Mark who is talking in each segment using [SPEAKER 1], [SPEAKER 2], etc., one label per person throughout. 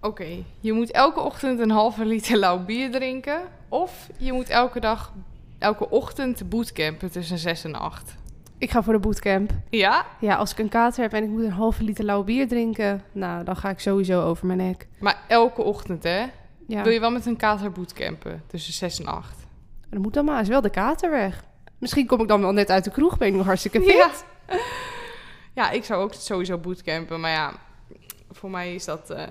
[SPEAKER 1] Oké, je moet elke ochtend een halve liter lauw bier drinken. Of je moet elke dag, elke ochtend bootcampen tussen 6 en 8.
[SPEAKER 2] Ik ga voor de bootcamp.
[SPEAKER 1] Ja?
[SPEAKER 2] Ja, als ik een kater heb en ik moet een halve liter lauw bier drinken, nou, dan ga ik sowieso over mijn nek.
[SPEAKER 1] Maar elke ochtend, hè?
[SPEAKER 2] Ja,
[SPEAKER 1] Wil je wel met een kater bootcampen tussen 6 en 8?
[SPEAKER 2] dan moet dan maar, is wel de kater weg. Misschien kom ik dan wel net uit de kroeg, ben ik nog hartstikke fit.
[SPEAKER 1] Ja. Ja, ik zou ook sowieso bootcampen. Maar ja, voor mij is dat eh,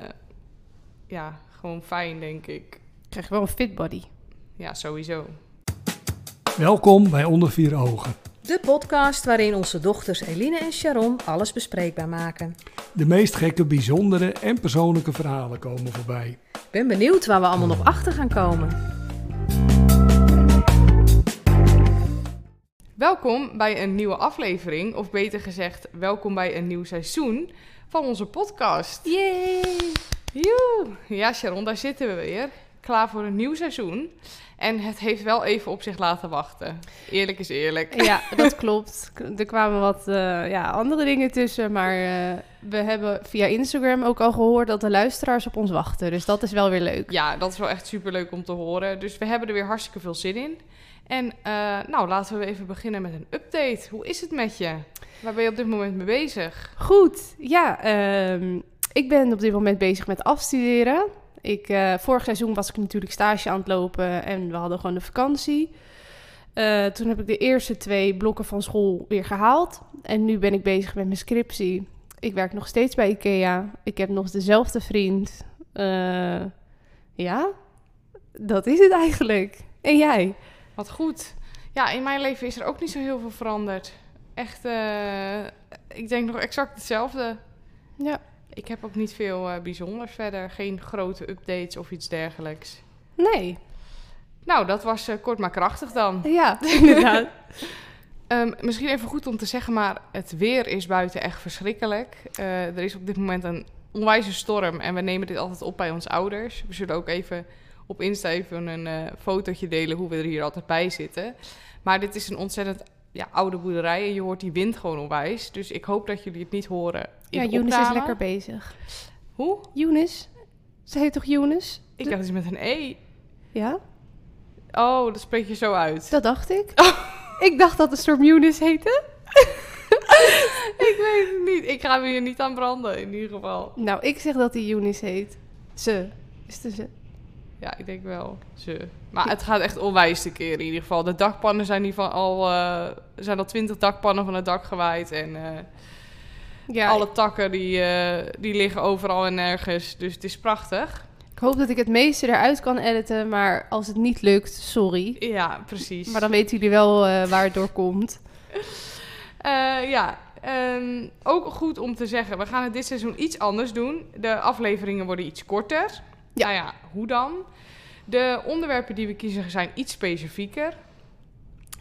[SPEAKER 1] ja, gewoon fijn, denk ik.
[SPEAKER 2] Krijg je wel een fit body.
[SPEAKER 1] Ja, sowieso.
[SPEAKER 3] Welkom bij Onder Vier Ogen.
[SPEAKER 4] De podcast waarin onze dochters Eline en Sharon alles bespreekbaar maken.
[SPEAKER 3] De meest gekke, bijzondere en persoonlijke verhalen komen voorbij.
[SPEAKER 4] Ik ben benieuwd waar we allemaal nog achter gaan komen.
[SPEAKER 1] Welkom bij een nieuwe aflevering, of beter gezegd, welkom bij een nieuw seizoen van onze podcast.
[SPEAKER 2] Yay!
[SPEAKER 1] Joe! Ja, Sharon, daar zitten we weer. Klaar voor een nieuw seizoen. En het heeft wel even op zich laten wachten. Eerlijk is eerlijk.
[SPEAKER 2] Ja, dat klopt. Er kwamen wat eh, ja, andere dingen tussen, maar eh, we hebben via Instagram ook al gehoord dat de luisteraars op ons wachten. Dus dat is wel weer leuk.
[SPEAKER 1] Ja, dat is wel echt superleuk om te horen. Dus we hebben er weer hartstikke veel zin in. En eh, nou, laten we even beginnen met een update. Hoe is het met je? Waar ben je op dit moment mee bezig?
[SPEAKER 2] Goed, ja. ehm, ik ben op dit moment bezig met afstuderen. Ik, eh, vorig seizoen was ik natuurlijk stage aan het lopen en we hadden gewoon de vakantie. Eh, toen heb ik de eerste twee blokken van school weer gehaald. En nu ben ik bezig met mijn scriptie. Ik werk nog steeds bij IKEA. Ik heb nog dezelfde vriend. Eh, ja, dat is het eigenlijk. En jij?
[SPEAKER 1] Wat goed. Ja, in mijn leven is er ook niet zo heel veel veranderd. Echt, ik denk nog exact hetzelfde.
[SPEAKER 2] Ja.
[SPEAKER 1] Ik heb ook niet veel eh, bijzonders verder. Geen grote updates of iets dergelijks.
[SPEAKER 2] Nee.
[SPEAKER 1] Nou, dat was eh, kort maar krachtig dan.
[SPEAKER 2] Ja, inderdaad.
[SPEAKER 1] Ehm, misschien even goed om te zeggen, maar het weer is buiten echt verschrikkelijk. Eh, er is op dit moment een onwijze storm en we nemen dit altijd op bij onze ouders. We zullen ook even op Insta even een fotootje delen hoe we er hier altijd bij zitten. Maar dit is een ontzettend ja, oude boerderij en je hoort die wind gewoon onwijs. Dus ik hoop dat jullie het niet horen in
[SPEAKER 2] ja,
[SPEAKER 1] de
[SPEAKER 2] Younes is lekker bezig.
[SPEAKER 1] Hoe?
[SPEAKER 2] Younes? Ze heet toch Younes?
[SPEAKER 1] Ik dacht het is met een E.
[SPEAKER 2] Ja,
[SPEAKER 1] Oh, dat spreek je zo uit.
[SPEAKER 2] dat dacht ik. Ik dacht dat de storm Younes heette.
[SPEAKER 1] ik weet het niet. Ik ga me hier niet aan branden in ieder geval.
[SPEAKER 2] Nou, ik zeg dat hij Younes heet. Ze. Is het een ze?
[SPEAKER 1] Ja, ik denk wel. Ze. Maar het gaat echt onwijs te keer in ieder geval. De dakpannen zijn, die van al, er zijn al twintig dakpannen van het dak gewaaid. En eh,
[SPEAKER 2] Ja,
[SPEAKER 1] alle takken die, eh, die liggen overal en nergens. Dus het is prachtig.
[SPEAKER 2] ik hoop dat ik het meeste eruit kan editen, maar als het niet lukt, sorry.
[SPEAKER 1] Ja, precies.
[SPEAKER 2] Maar dan weten jullie wel waar het door komt.
[SPEAKER 1] Ja, ehm, ook goed om te zeggen. We gaan het dit seizoen iets anders doen. De afleveringen worden iets korter.
[SPEAKER 2] Ja.
[SPEAKER 1] Nou ja, hoe dan? De onderwerpen die we kiezen zijn iets specifieker.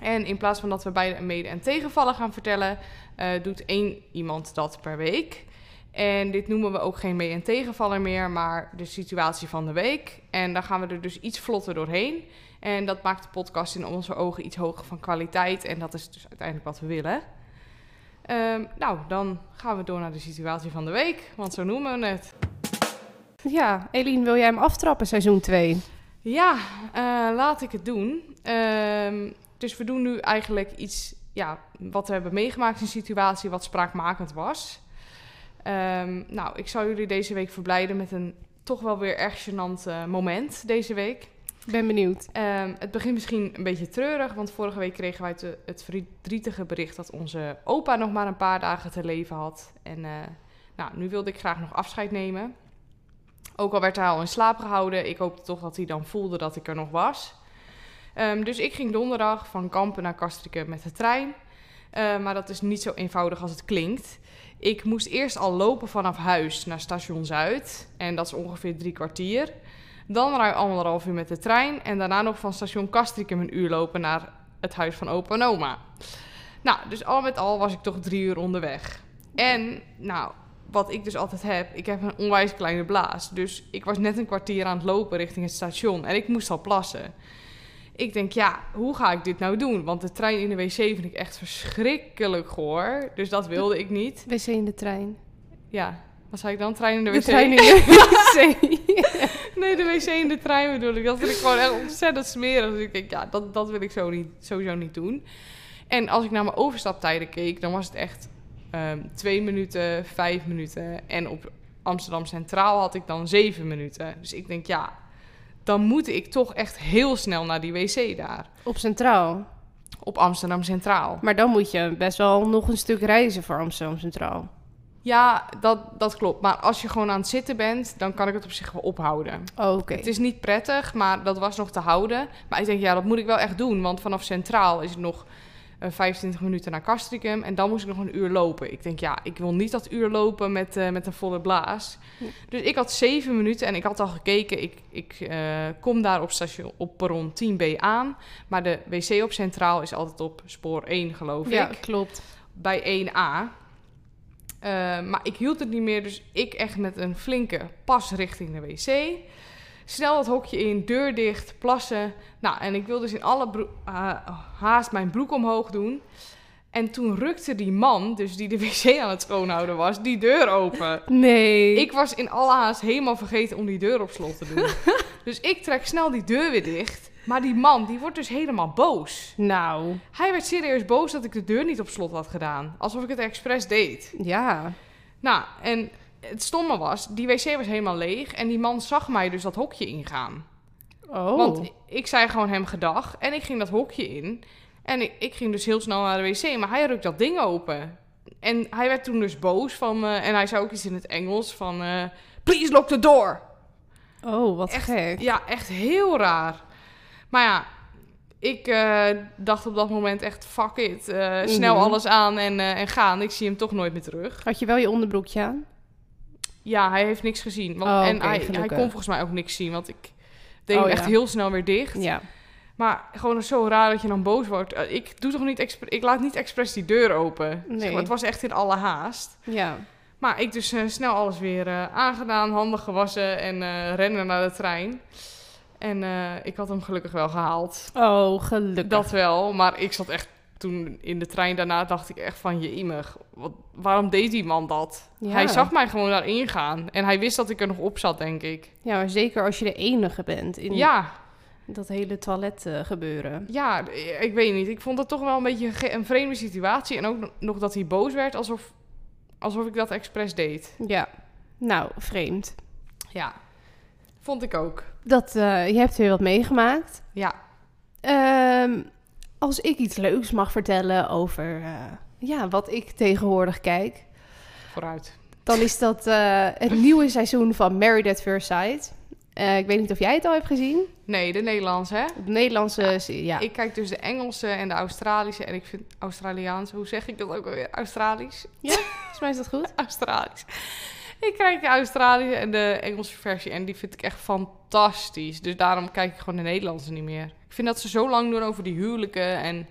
[SPEAKER 1] En in plaats van dat we beide een mede- en tegenvallen gaan vertellen, eh, doet één iemand dat per week. En dit noemen we ook geen mee- en tegenvaller meer, maar de situatie van de week. En dan gaan we er dus iets vlotter doorheen. En dat maakt de podcast in onze ogen iets hoger van kwaliteit. En dat is dus uiteindelijk wat we willen. Ehm, nou, dan gaan we door naar de situatie van de week, want zo noemen we het.
[SPEAKER 2] Ja, Eline, wil jij hem aftrappen, seizoen 2?
[SPEAKER 1] Ja, eh, laat ik het doen. Ehm, dus we doen nu eigenlijk iets ja, wat we hebben meegemaakt in een situatie wat spraakmakend was. Ehm, nou, ik zal jullie deze week verblijden met een toch wel weer erg gênant eh, moment deze week.
[SPEAKER 2] Ik ben benieuwd.
[SPEAKER 1] Ehm, het begint misschien een beetje treurig, want vorige week kregen wij te- het verdrietige bericht dat onze opa nog maar een paar dagen te leven had. En eh, nou, nu wilde ik graag nog afscheid nemen. Ook al werd hij al in slaap gehouden, ik hoopte toch dat hij dan voelde dat ik er nog was. Ehm, dus ik ging donderdag van Kampen naar Castricum met de trein. Eh, maar dat is niet zo eenvoudig als het klinkt. Ik moest eerst al lopen vanaf huis naar station Zuid. En dat is ongeveer drie kwartier. Dan ruim anderhalf uur met de trein. En daarna nog van station Castricum een uur lopen naar het huis van opa en oma. Nou, dus al met al was ik toch drie uur onderweg. En, nou, wat ik dus altijd heb, ik heb een onwijs kleine blaas. Dus ik was net een kwartier aan het lopen richting het station. En ik moest al plassen. Ik denk, ja, hoe ga ik dit nou doen? Want de trein in de wc vind ik echt verschrikkelijk goor. Dus dat wilde ik niet.
[SPEAKER 2] Wc in de trein.
[SPEAKER 1] Ja, wat zei ik dan? Trein in de
[SPEAKER 2] De
[SPEAKER 1] wc?
[SPEAKER 2] trein in de wc.
[SPEAKER 1] wc in de trein bedoel ik. Dat vind ik gewoon echt ontzettend smerig. Dus ik denk, ja, dat, dat wil ik zo niet, sowieso niet doen. En als ik naar mijn overstaptijden keek, dan was het echt ehm, twee minuten, vijf minuten. En op Amsterdam Centraal had ik dan zeven minuten. Dus ik denk, ja, dan moet ik toch echt heel snel naar die wc daar.
[SPEAKER 2] Op Centraal.
[SPEAKER 1] Op Amsterdam Centraal.
[SPEAKER 2] Maar dan moet je best wel nog een stuk reizen voor Amsterdam Centraal.
[SPEAKER 1] Ja, dat, dat klopt. Maar als je gewoon aan het zitten bent, dan kan ik het op zich wel ophouden.
[SPEAKER 2] Oh, Oké.
[SPEAKER 1] Het is niet prettig, maar dat was nog te houden. Maar ik denk, ja, dat moet ik wel echt doen. Want vanaf Centraal is het nog eh 25 minuten naar Castricum. En dan moest ik nog een uur lopen. Ik denk, ja, ik wil niet dat uur lopen met, eh, met een volle blaas.
[SPEAKER 2] Ja.
[SPEAKER 1] Dus ik had zeven minuten en ik had al gekeken. Ik, ik eh, kom daar op, station, op perron 10B aan. Maar de wc op Centraal is altijd op spoor 1, geloof
[SPEAKER 2] Ja,
[SPEAKER 1] ik.
[SPEAKER 2] klopt.
[SPEAKER 1] Bij 1A. Eh, maar ik hield het niet meer, dus ik echt met een flinke pas richting de wc. Snel het hokje in, deur dicht, plassen. Nou, en ik wilde dus in alle ah, haast mijn broek omhoog doen. En toen rukte die man, dus die de wc aan het schoonhouden was, die deur open.
[SPEAKER 2] Nee.
[SPEAKER 1] Ik was in alle haast helemaal vergeten om die deur op slot te doen. dus ik trek snel die deur weer dicht. Maar die man, die wordt dus helemaal boos.
[SPEAKER 2] Nou,
[SPEAKER 1] Hij werd serieus boos dat ik de deur niet op slot had gedaan. Alsof ik het expres deed.
[SPEAKER 2] ja.
[SPEAKER 1] Nou, en het stomme was, die wc was helemaal leeg. En die man zag mij dus dat hokje ingaan.
[SPEAKER 2] Oh.
[SPEAKER 1] Want ik zei gewoon hem gedag. En ik ging dat hokje in. En ik, ik ging dus heel snel naar de wc. Maar hij rukt dat ding open. En hij werd toen dus boos van me. En hij zei ook iets in het Engels van... eh, Please lock the door.
[SPEAKER 2] oh, wat
[SPEAKER 1] Echt,
[SPEAKER 2] gek.
[SPEAKER 1] Ja, echt heel raar. Maar ja, ik eh, dacht op dat moment echt... Fuck it. eh, snel
[SPEAKER 2] Mhm.
[SPEAKER 1] alles aan en, eh, en gaan. Ik zie hem toch nooit meer terug.
[SPEAKER 2] Had je wel je onderbroekje aan?
[SPEAKER 1] Ja, hij heeft niks gezien. Want,
[SPEAKER 2] Oh,
[SPEAKER 1] en hij, hij kon volgens mij ook niks zien. Want ik deed
[SPEAKER 2] Oh,
[SPEAKER 1] hem
[SPEAKER 2] ja.
[SPEAKER 1] echt heel snel weer dicht.
[SPEAKER 2] Ja.
[SPEAKER 1] Maar gewoon zo raar dat je dan boos wordt. Eh, Ik doe toch niet expres, ik laat niet expres die deur open. Zeg
[SPEAKER 2] Nee.
[SPEAKER 1] maar, het was echt in alle haast.
[SPEAKER 2] Ja.
[SPEAKER 1] Maar ik dus eh, snel alles weer eh, aangedaan, handen gewassen en rennen naar de trein. En ik had hem gelukkig wel gehaald.
[SPEAKER 2] Oh, gelukkig.
[SPEAKER 1] Dat wel, maar ik zat echt toen in de trein daarna dacht ik echt van je imig. Wat, waarom deed die man dat?
[SPEAKER 2] Ja.
[SPEAKER 1] Hij zag mij gewoon daarin gaan en hij wist dat ik er nog op zat, denk ik.
[SPEAKER 2] Ja, maar zeker als je de enige bent in
[SPEAKER 1] Ja,
[SPEAKER 2] dat hele toilet eh, gebeuren.
[SPEAKER 1] Ja, ik weet niet. Ik vond het toch wel een beetje een vreemde situatie. En ook nog dat hij boos werd, alsof, alsof ik dat expres deed.
[SPEAKER 2] Ja. Nou, vreemd.
[SPEAKER 1] Ja, vond ik ook.
[SPEAKER 2] Dat, eh, je hebt weer wat meegemaakt.
[SPEAKER 1] Ja,
[SPEAKER 2] Ehm, als ik iets leuks mag vertellen over eh, ja, wat ik tegenwoordig kijk,
[SPEAKER 1] vooruit.
[SPEAKER 2] dan is dat eh, het nieuwe seizoen van Married at First Sight. Eh, ik weet niet of jij het al hebt gezien.
[SPEAKER 1] Nee, de Nederlandse, hè?
[SPEAKER 2] Op Nederlandse, ja.
[SPEAKER 1] Ik kijk dus de Engelse en de Australische. En ik vind Australiaans, hoe zeg ik dat ook alweer? Australisch?
[SPEAKER 2] Volgens mij is dat goed.
[SPEAKER 1] Australisch. Ik kijk de Australische en de Engelse versie. En die vind ik echt fantastisch. Dus daarom kijk ik gewoon de Nederlandse niet meer. Ik vind dat ze zo lang doen over die huwelijken. En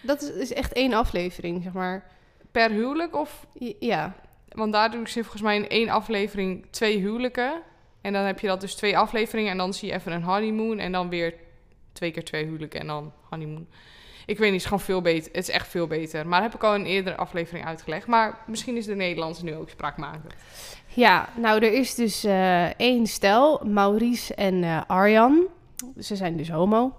[SPEAKER 2] Dat is, is echt één aflevering, zeg maar.
[SPEAKER 1] per huwelijk of
[SPEAKER 2] Ja,
[SPEAKER 1] Want daar doen ze volgens mij in één aflevering twee huwelijken. En dan heb je dat dus twee afleveringen. En dan zie je even een honeymoon. En dan weer twee keer twee huwelijken. En dan honeymoon. Ik weet niet, het is gewoon veel beter. Het is echt veel beter. Maar heb ik al een eerdere aflevering uitgelegd. Maar misschien is de Nederlandse nu ook spraakmakend.
[SPEAKER 2] Ja, nou er is dus eh, één stel, Maurice en eh, Arjan. Ze zijn dus homo.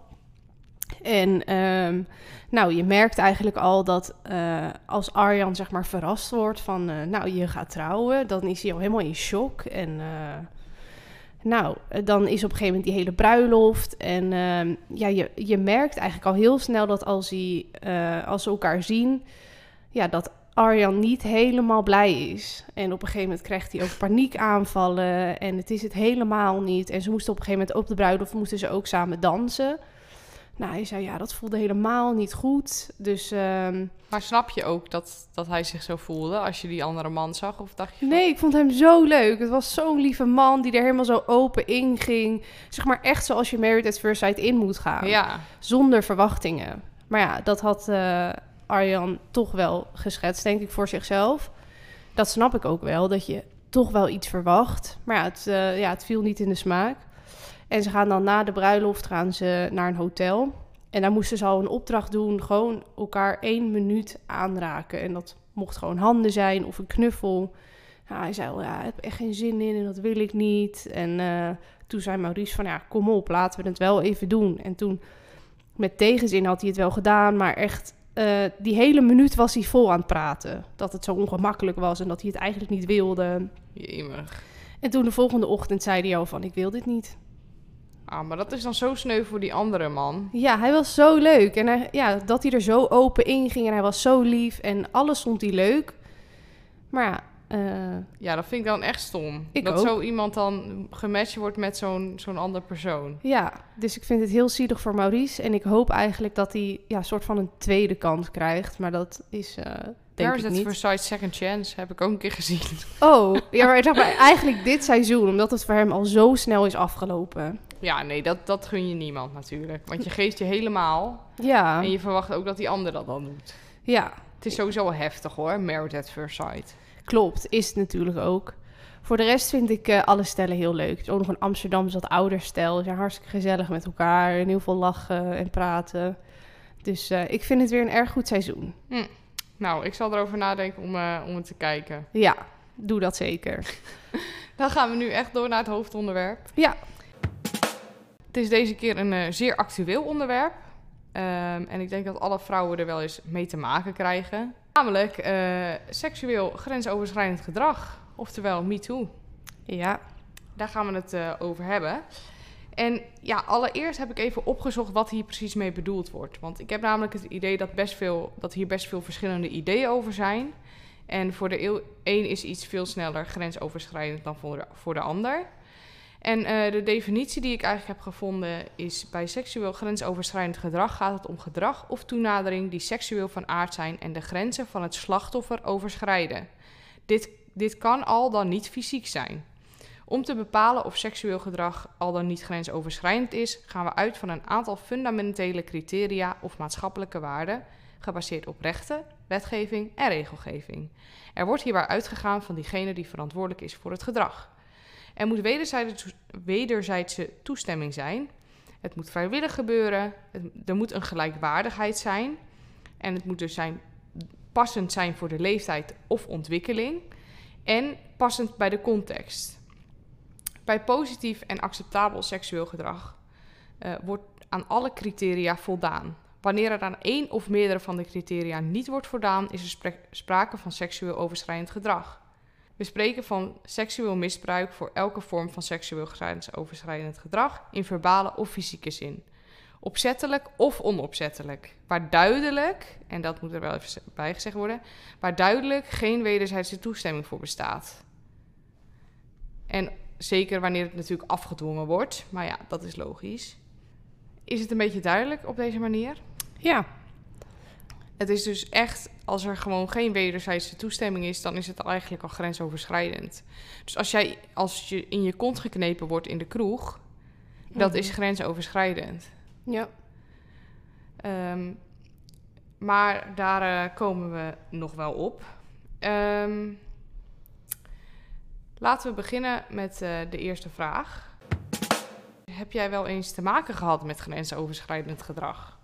[SPEAKER 2] En ehm, nou, je merkt eigenlijk al dat eh, als Arjan zeg maar verrast wordt van, nou, je gaat trouwen, dan is hij al helemaal in shock. En nou, eh, dan is op een gegeven moment die hele bruiloft. En ehm, ja, je, je merkt eigenlijk al heel snel dat als, eh, als ze elkaar zien, ja, dat Arjan niet helemaal blij is. En op een gegeven moment krijgt hij ook paniekaanvallen. En het is het helemaal niet. En ze moesten op een gegeven moment op de bruiloft moesten ze ook samen dansen. Nou, hij zei ja, dat voelde helemaal niet goed. Dus ehm,
[SPEAKER 1] Maar snap je ook dat, dat hij zich zo voelde als je die andere man zag? Of dacht je van-
[SPEAKER 2] nee, ik vond hem zo leuk. Het was zo'n lieve man die er helemaal zo open in ging. Zeg maar echt zoals je Married at First Sight in moet gaan.
[SPEAKER 1] Ja,
[SPEAKER 2] Zonder verwachtingen. Maar ja, dat had eh, Arjan toch wel geschetst, denk ik, voor zichzelf. Dat snap ik ook wel, dat je toch wel iets verwacht. Maar ja, het, eh, ja, het viel niet in de smaak. En ze gaan dan na de bruiloft gaan ze naar een hotel. En daar moesten ze al een opdracht doen, gewoon elkaar één minuut aanraken. En dat mocht gewoon handen zijn of een knuffel. Nou, hij zei al, ja, ik heb echt geen zin in en dat wil ik niet. En eh, toen zei Maurice van, ja, kom op, laten we het wel even doen. En toen, met tegenzin had hij het wel gedaan, maar echt... eh, die hele minuut was hij vol aan het praten. Dat het zo ongemakkelijk was en dat hij het eigenlijk niet wilde.
[SPEAKER 1] Jemig.
[SPEAKER 2] En toen de volgende ochtend zei hij al van, ik wil dit niet.
[SPEAKER 1] Ah, maar dat is dan zo sneu voor die andere man.
[SPEAKER 2] Ja, hij was zo leuk. En hij, ja, dat hij er zo open in ging en hij was zo lief en alles vond hij leuk. Maar ja, eh,
[SPEAKER 1] Ja, dat vind ik dan echt stom.
[SPEAKER 2] Ik
[SPEAKER 1] dat
[SPEAKER 2] ook.
[SPEAKER 1] zo iemand dan gematcht wordt met zo'n zo'n ander persoon.
[SPEAKER 2] ja, dus ik vind het heel zielig voor Maurice. En ik hoop eigenlijk dat hij ja, een soort van een tweede kans krijgt. Maar dat is eh denk
[SPEAKER 1] Daar is
[SPEAKER 2] ik
[SPEAKER 1] het. Versailles Second Chance. Heb ik ook een keer gezien.
[SPEAKER 2] Oh, ja, maar zeg maar eigenlijk dit seizoen, omdat het voor hem al zo snel is afgelopen.
[SPEAKER 1] Ja, nee, dat, dat gun je niemand natuurlijk. Want je geeft je helemaal.
[SPEAKER 2] Ja,
[SPEAKER 1] En je verwacht ook dat die ander dat dan doet.
[SPEAKER 2] ja,
[SPEAKER 1] Het is sowieso wel heftig hoor, Married at First Sight.
[SPEAKER 2] klopt. Is het natuurlijk ook. Voor de rest vind ik eh, alle stellen heel leuk. Het is ook nog een Amsterdamse wat ouder stel. Ze zijn hartstikke gezellig met elkaar en heel veel lachen en praten. Dus eh, ik vind het weer een erg goed seizoen.
[SPEAKER 1] Nou, ik zal erover nadenken om, eh, om het te kijken.
[SPEAKER 2] Ja, doe dat zeker.
[SPEAKER 1] Dan gaan we nu echt door naar het hoofdonderwerp.
[SPEAKER 2] Ja.
[SPEAKER 1] Het is deze keer een eh, zeer actueel onderwerp. Ehm, en ik denk dat alle vrouwen er wel eens mee te maken krijgen. Namelijk eh, seksueel grensoverschrijdend gedrag. Oftewel MeToo.
[SPEAKER 2] Ja,
[SPEAKER 1] Daar gaan we het eh, over hebben. En ja, allereerst heb ik even opgezocht wat hier precies mee bedoeld wordt. Want ik heb namelijk het idee dat, best veel, dat hier best veel verschillende ideeën over zijn. En voor de een is iets veel sneller grensoverschrijdend dan voor de, voor de ander. En eh, de definitie die ik eigenlijk heb gevonden is... bij seksueel grensoverschrijdend gedrag gaat het om gedrag of toenadering... die seksueel van aard zijn en de grenzen van het slachtoffer overschrijden. Dit, dit kan al dan niet fysiek zijn. Om te bepalen of seksueel gedrag al dan niet grensoverschrijdend is, gaan we uit van een aantal fundamentele criteria of maatschappelijke waarden, gebaseerd op rechten, wetgeving en regelgeving. Er wordt hierbij uitgegaan van diegene die verantwoordelijk is voor het gedrag. Er moet wederzijdse, toestemming zijn. Het moet vrijwillig gebeuren. Er moet een gelijkwaardigheid zijn. En het moet dus zijn, passend zijn voor de leeftijd of ontwikkeling. En passend bij de context. Bij positief en acceptabel seksueel gedrag eh, wordt aan alle criteria voldaan. Wanneer er aan één of meerdere van de criteria niet wordt voldaan, is er sprake van seksueel overschrijdend gedrag. We spreken van seksueel misbruik voor elke vorm van seksueel grensoverschrijdend gedrag in verbale of fysieke zin. Opzettelijk of onopzettelijk. Waar duidelijk, en dat moet er wel even bij gezegd worden, waar duidelijk geen wederzijdse toestemming voor bestaat. En zeker wanneer het natuurlijk afgedwongen wordt, maar ja, dat is logisch. Is het een beetje duidelijk op deze manier?
[SPEAKER 2] ja,
[SPEAKER 1] Het is dus echt, als er gewoon geen wederzijdse toestemming is, dan is het eigenlijk al grensoverschrijdend. Dus als jij als je in je kont geknepen wordt in de kroeg, dat
[SPEAKER 2] Mhm.
[SPEAKER 1] is grensoverschrijdend.
[SPEAKER 2] ja.
[SPEAKER 1] Ehm, maar daar eh, komen we nog wel op. Ehm, laten we beginnen met eh, de eerste vraag. Heb jij wel eens te maken gehad met grensoverschrijdend gedrag?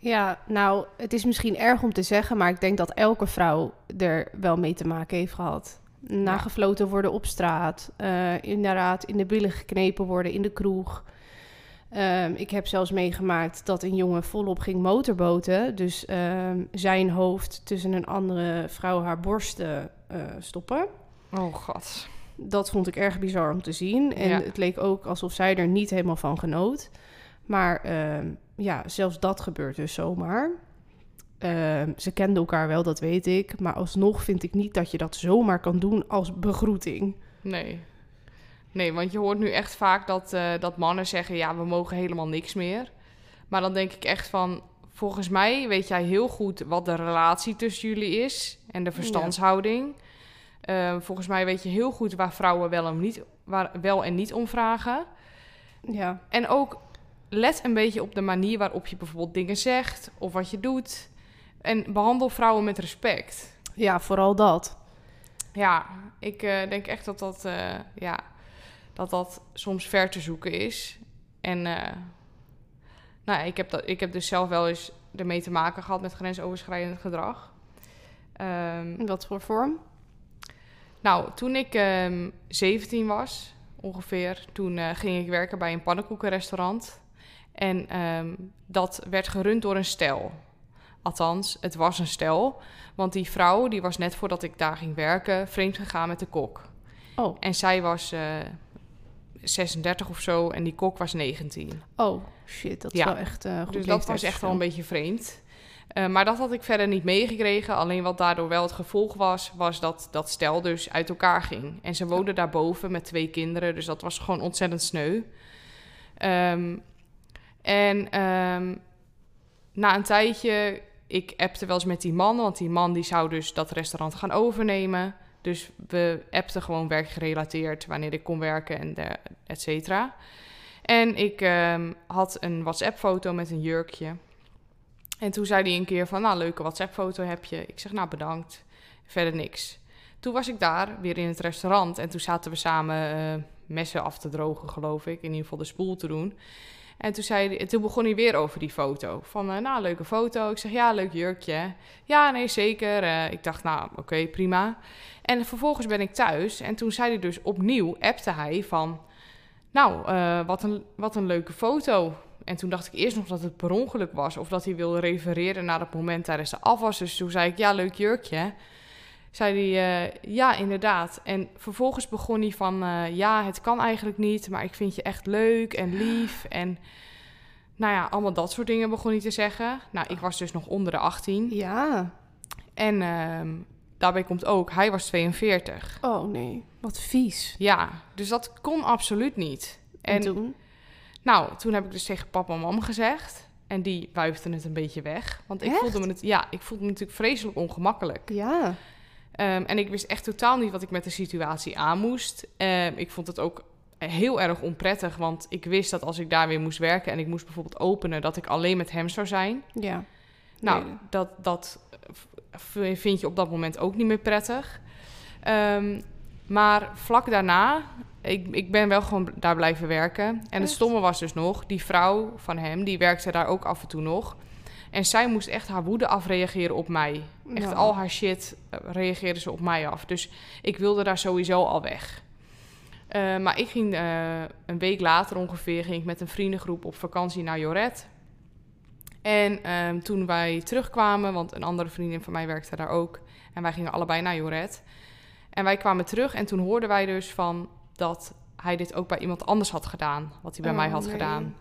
[SPEAKER 2] Ja, nou, het is misschien erg om te zeggen, maar ik denk dat elke vrouw er wel mee te maken heeft gehad. Nagefloten worden op straat, eh, inderdaad in de billen geknepen worden in de kroeg. Ehm, ik heb zelfs meegemaakt dat een jongen volop ging motorboten. Dus ehm, zijn hoofd tussen een andere vrouw haar borsten eh, stoppen.
[SPEAKER 1] Oh god.
[SPEAKER 2] Dat vond ik erg bizar om te zien. En
[SPEAKER 1] Ja.
[SPEAKER 2] het leek ook alsof zij er niet helemaal van genoot. Maar ehm, ja, zelfs dat gebeurt dus zomaar. Ehm, ze kenden elkaar wel, dat weet ik. Maar alsnog vind ik niet dat je dat zomaar kan doen als begroeting.
[SPEAKER 1] Nee. Nee, want je hoort nu echt vaak dat, eh, dat mannen zeggen: ja, we mogen helemaal niks meer. Maar dan denk ik echt van: volgens mij weet jij heel goed wat de relatie tussen jullie is en de verstandshouding. Eh, volgens mij weet je heel goed waar vrouwen wel en niet, waar, wel en niet om vragen.
[SPEAKER 2] Ja,
[SPEAKER 1] En ook let een beetje op de manier waarop je bijvoorbeeld dingen zegt of wat je doet. En behandel vrouwen met respect.
[SPEAKER 2] ja vooral dat.
[SPEAKER 1] Ja, ik eh, denk echt dat dat, eh, ja, dat dat soms ver te zoeken is. En eh, nou, ik, heb dat, ik heb dus zelf wel eens ermee te maken gehad met grensoverschrijdend gedrag. Ehm,
[SPEAKER 2] In wat voor vorm?
[SPEAKER 1] nou, toen ik ehm 17 was, ongeveer. Toen ging ik werken bij een pannenkoekenrestaurant. En ehm, dat werd gerund door een stel. Althans, het was een stel. Want die vrouw, die was net voordat ik daar ging werken, vreemd gegaan met de kok.
[SPEAKER 2] Oh,
[SPEAKER 1] En zij was eh 36 of zo en die kok was 19.
[SPEAKER 2] oh, shit, dat is
[SPEAKER 1] Ja.
[SPEAKER 2] wel echt eh goed
[SPEAKER 1] Dus dat was echt wel een beetje vreemd. Eh, maar dat had ik verder niet meegekregen. Alleen wat daardoor wel het gevolg was, was dat dat stel dus uit elkaar ging. En ze woonden daarboven met twee kinderen, dus dat was gewoon ontzettend sneu. Ehm, en ehm, na een tijdje, ik appte wel eens met die man, want die man die zou dus dat restaurant gaan overnemen. Dus we appten gewoon werkgerelateerd wanneer ik kon werken en de, et cetera. En ik ehm, had een WhatsApp-foto met een jurkje. En toen zei hij een keer van, nou, leuke WhatsApp-foto heb je. Ik zeg, nou, bedankt. Verder niks. Toen was ik daar, weer in het restaurant. En toen zaten we samen eh, messen af te drogen, geloof ik. In ieder geval de spoel te doen. En toen, zei toen begon hij weer over die foto. Van, eh, nou, leuke foto. Ik zeg, ja, leuk jurkje. Ja, nee, zeker. Eh, ik dacht, nou, oké, prima. En vervolgens ben ik thuis. En toen zei hij dus opnieuw, appte hij van... Nou, eh, wat, een, wat een leuke foto. En toen dacht ik eerst nog dat het per ongeluk was. Of dat hij wilde refereren naar het moment tijdens de afwas. Dus toen zei ik, ja, leuk jurkje. Zei hij, eh, ja, inderdaad. En vervolgens begon hij van, eh, ja, het kan eigenlijk niet. Maar ik vind je echt leuk en lief. En nou ja, allemaal dat soort dingen begon hij te zeggen. Nou, ik was dus nog onder de 18.
[SPEAKER 2] Ja.
[SPEAKER 1] En ehm, daarbij komt ook, hij was 42.
[SPEAKER 2] Oh nee, wat vies.
[SPEAKER 1] Ja, dus dat kon absoluut niet.
[SPEAKER 2] En,
[SPEAKER 1] En
[SPEAKER 2] toen?
[SPEAKER 1] nou, toen heb ik dus tegen papa en mam gezegd. En die wuifden het een beetje weg. Want ik
[SPEAKER 2] Echt?
[SPEAKER 1] voelde me het, ja, ik voelde me natuurlijk vreselijk ongemakkelijk.
[SPEAKER 2] Ja.
[SPEAKER 1] Ehm, en ik wist echt totaal niet wat ik met de situatie aan moest. Ehm, ik vond het ook heel erg onprettig, want ik wist dat als ik daar weer moest werken en ik moest bijvoorbeeld openen, dat ik alleen met hem zou zijn.
[SPEAKER 2] Ja.
[SPEAKER 1] Nou, dat, dat vind je op dat moment ook niet meer prettig. Ehm, maar vlak daarna, ik, ik ben wel gewoon daar blijven werken. En het
[SPEAKER 2] Echt?
[SPEAKER 1] stomme was dus nog, die vrouw van hem, die werkte daar ook af en toe nog. En zij moest echt haar woede afreageren op mij. Echt
[SPEAKER 2] Ja.
[SPEAKER 1] al haar shit eh, reageerde ze op mij af. Dus ik wilde daar sowieso al weg. Eh, maar ik ging eh, een week later ongeveer ging ik met een vriendengroep op vakantie naar Joret. En ehm, toen wij terugkwamen, want een andere vriendin van mij werkte daar ook. En wij gingen allebei naar Joret. En wij kwamen terug en toen hoorden wij dus van dat hij dit ook bij iemand anders had gedaan. Wat hij bij
[SPEAKER 2] Oh,
[SPEAKER 1] mij had
[SPEAKER 2] nee.
[SPEAKER 1] gedaan.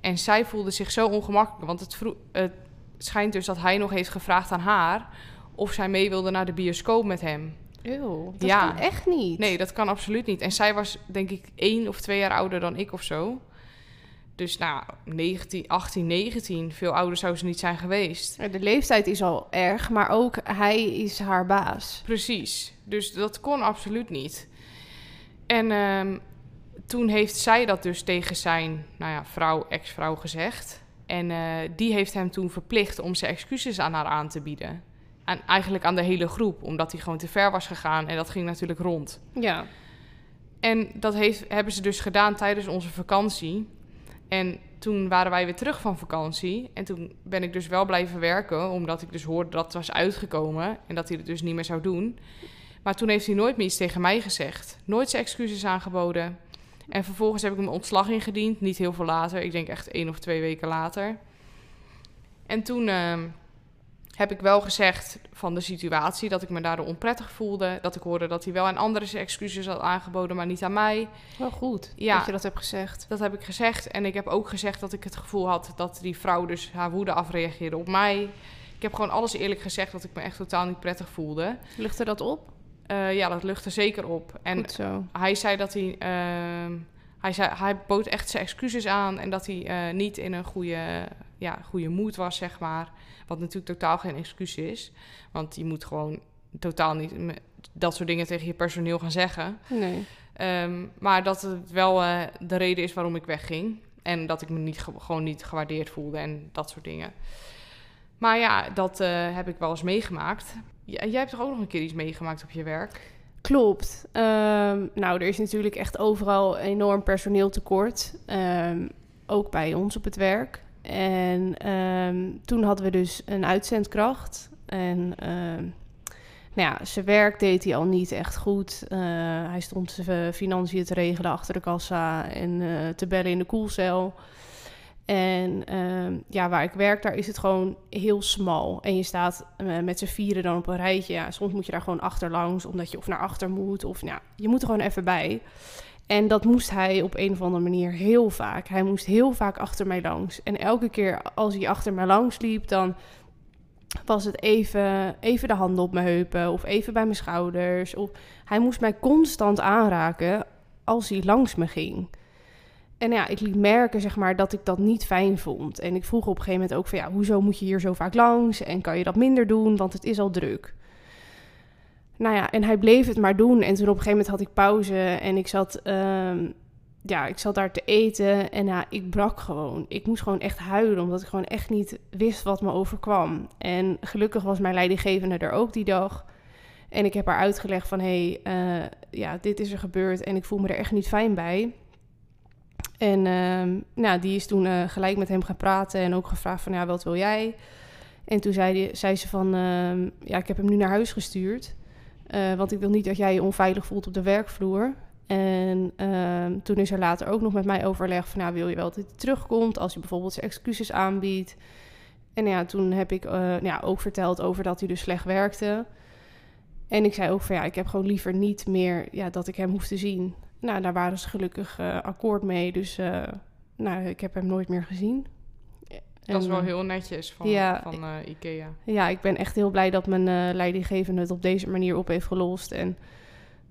[SPEAKER 1] En zij voelde zich zo ongemakkelijk. Want het, het schijnt dus dat hij nog heeft gevraagd aan haar... of zij mee wilde naar de bioscoop met hem.
[SPEAKER 2] Eeuw, dat
[SPEAKER 1] Ja.
[SPEAKER 2] kan echt niet.
[SPEAKER 1] Nee, dat kan absoluut niet. En zij was denk ik één of twee jaar ouder dan ik of zo. Dus nou, 19, 18, 19, veel ouder zou ze niet zijn geweest.
[SPEAKER 2] De leeftijd is al erg, maar ook hij is haar baas.
[SPEAKER 1] Precies. Dus dat kon absoluut niet. En ehm, toen heeft zij dat dus tegen zijn nou ja, vrouw, ex-vrouw gezegd. En eh, die heeft hem toen verplicht om zijn excuses aan haar aan te bieden. En eigenlijk aan de hele groep, omdat hij gewoon te ver was gegaan. En dat ging natuurlijk rond.
[SPEAKER 2] Ja.
[SPEAKER 1] En dat heeft, hebben ze dus gedaan tijdens onze vakantie. En toen waren wij weer terug van vakantie. En toen ben ik dus wel blijven werken, omdat ik dus hoorde dat het was uitgekomen en dat hij het dus niet meer zou doen. Maar toen heeft hij nooit meer iets tegen mij gezegd. Nooit zijn excuses aangeboden. En vervolgens heb ik hem ontslag ingediend, niet heel veel later. Ik denk echt één of twee weken later. En toen ehm, heb ik wel gezegd van de situatie dat ik me daardoor onprettig voelde. Dat ik hoorde dat hij wel aan anderen zijn excuses had aangeboden, maar niet aan mij.
[SPEAKER 2] Wel goed
[SPEAKER 1] Ja.
[SPEAKER 2] dat je dat hebt gezegd.
[SPEAKER 1] Dat heb ik gezegd. En ik heb ook gezegd dat ik het gevoel had dat die vrouw dus haar woede afreageerde op mij. Ik heb gewoon alles eerlijk gezegd dat ik me echt totaal niet prettig voelde.
[SPEAKER 2] Luchtte dat op?
[SPEAKER 1] Eh, ja, dat luchtte zeker op. En hij zei dat hij. ehm, hij, zei, hij bood echt zijn excuses aan. En dat hij eh, niet in een goede, ja, goede moed was, zeg maar. Wat natuurlijk totaal geen excuus is. Want je moet gewoon totaal niet dat soort dingen tegen je personeel gaan zeggen.
[SPEAKER 2] Nee.
[SPEAKER 1] Ehm, maar dat het wel eh, de reden is waarom ik wegging. En dat ik me niet, ge- gewoon niet gewaardeerd voelde en dat soort dingen. Maar ja, dat heb ik wel eens meegemaakt. J- jij hebt toch ook nog een keer iets meegemaakt op je werk?
[SPEAKER 2] Klopt. Ehm, nou, er is natuurlijk echt overal enorm personeeltekort. Ehm, ook bij ons op het werk. En ehm, toen hadden we dus een uitzendkracht. En Nou ja, zijn werk deed hij al niet echt goed. Eh, hij stond zijn financiën te regelen achter de kassa en eh, te bellen in de koelcel. En ehm, ja, waar ik werk, daar is het gewoon heel smal. En je staat eh, met z'n vieren dan op een rijtje. Ja, soms moet je daar gewoon achterlangs, omdat je of naar achter moet. Of ja, je moet er gewoon even bij. En dat moest hij op een of andere manier heel vaak. Hij moest heel vaak achter mij langs. En elke keer als hij achter mij langs liep, dan was het even, even de handen op mijn heupen of even bij mijn schouders. Of hij moest mij constant aanraken als hij langs me ging. En ja, ik liet merken zeg maar, dat ik dat niet fijn vond. En ik vroeg op een gegeven moment ook van ja, hoezo moet je hier zo vaak langs? En kan je dat minder doen, want het is al druk. Nou ja, en hij bleef het maar doen. En toen op een gegeven moment had ik pauze en ik zat, ehm, ja, ik zat daar te eten. En ja, ik brak gewoon. Ik moest gewoon echt huilen, omdat ik gewoon echt niet wist wat me overkwam. En gelukkig was mijn leidinggevende er ook die dag. En ik heb haar uitgelegd van, hé, hey, uh, ja, dit is er gebeurd en ik voel me er echt niet fijn bij. En uh, nou, die is toen uh, gelijk met hem gaan praten en ook gevraagd van, ja, wat wil jij? En toen zei, die, zei ze van, uh, ja, ik heb hem nu naar huis gestuurd. Uh, want ik wil niet dat jij je onveilig voelt op de werkvloer. En ehm, toen is er later ook nog met mij overleg van, nou, wil je wel dat hij terugkomt als hij bijvoorbeeld zijn excuses aanbiedt. En ja, toen heb ik ja, ook verteld over dat hij dus slecht werkte. En ik zei ook van, ja, ik heb gewoon liever niet meer ja, dat ik hem hoef te zien. Nou, daar waren ze gelukkig uh, akkoord mee. Dus uh, nou, ik heb hem nooit meer gezien.
[SPEAKER 1] Dat is wel heel netjes van, ja, van uh, IKEA.
[SPEAKER 2] Ja, ik ben echt heel blij dat mijn leidinggevende het op deze manier op heeft gelost. En